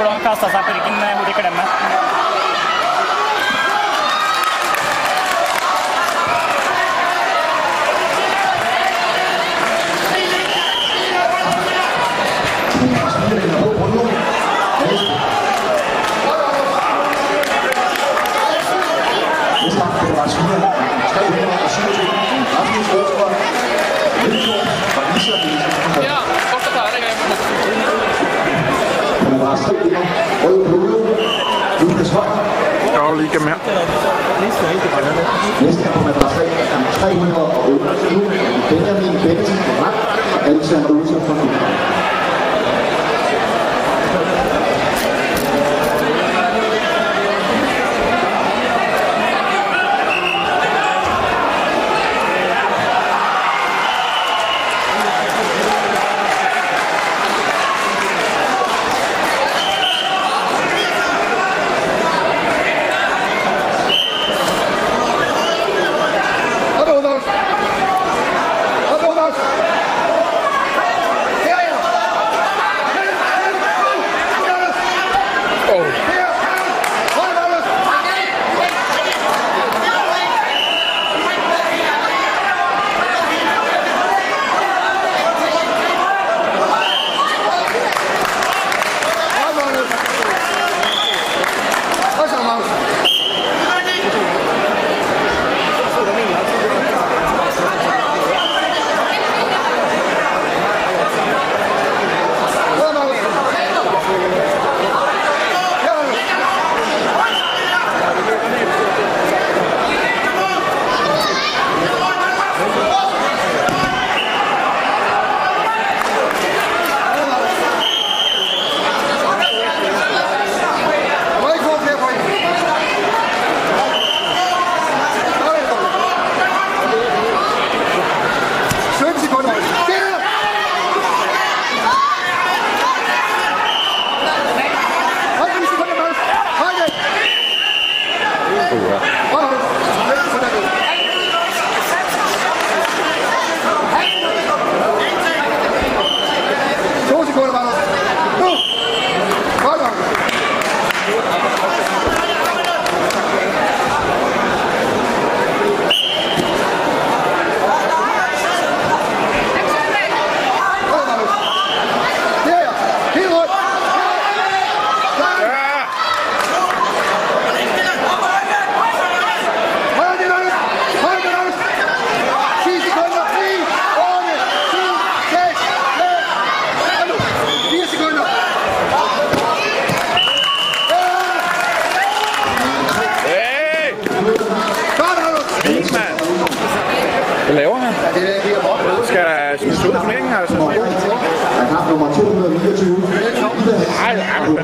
broadcast, așa, pe rekin, mai multe care mai Lars Strikker. Rød Blod. Lukas Høj. Jeg holder lige igennem her. Næste er Lars Strikker. 328. Benjamin Bennetsen fra Ret. Alexander Smides ud af turneringen, altså? Kamp nummer 229. Nej, nej,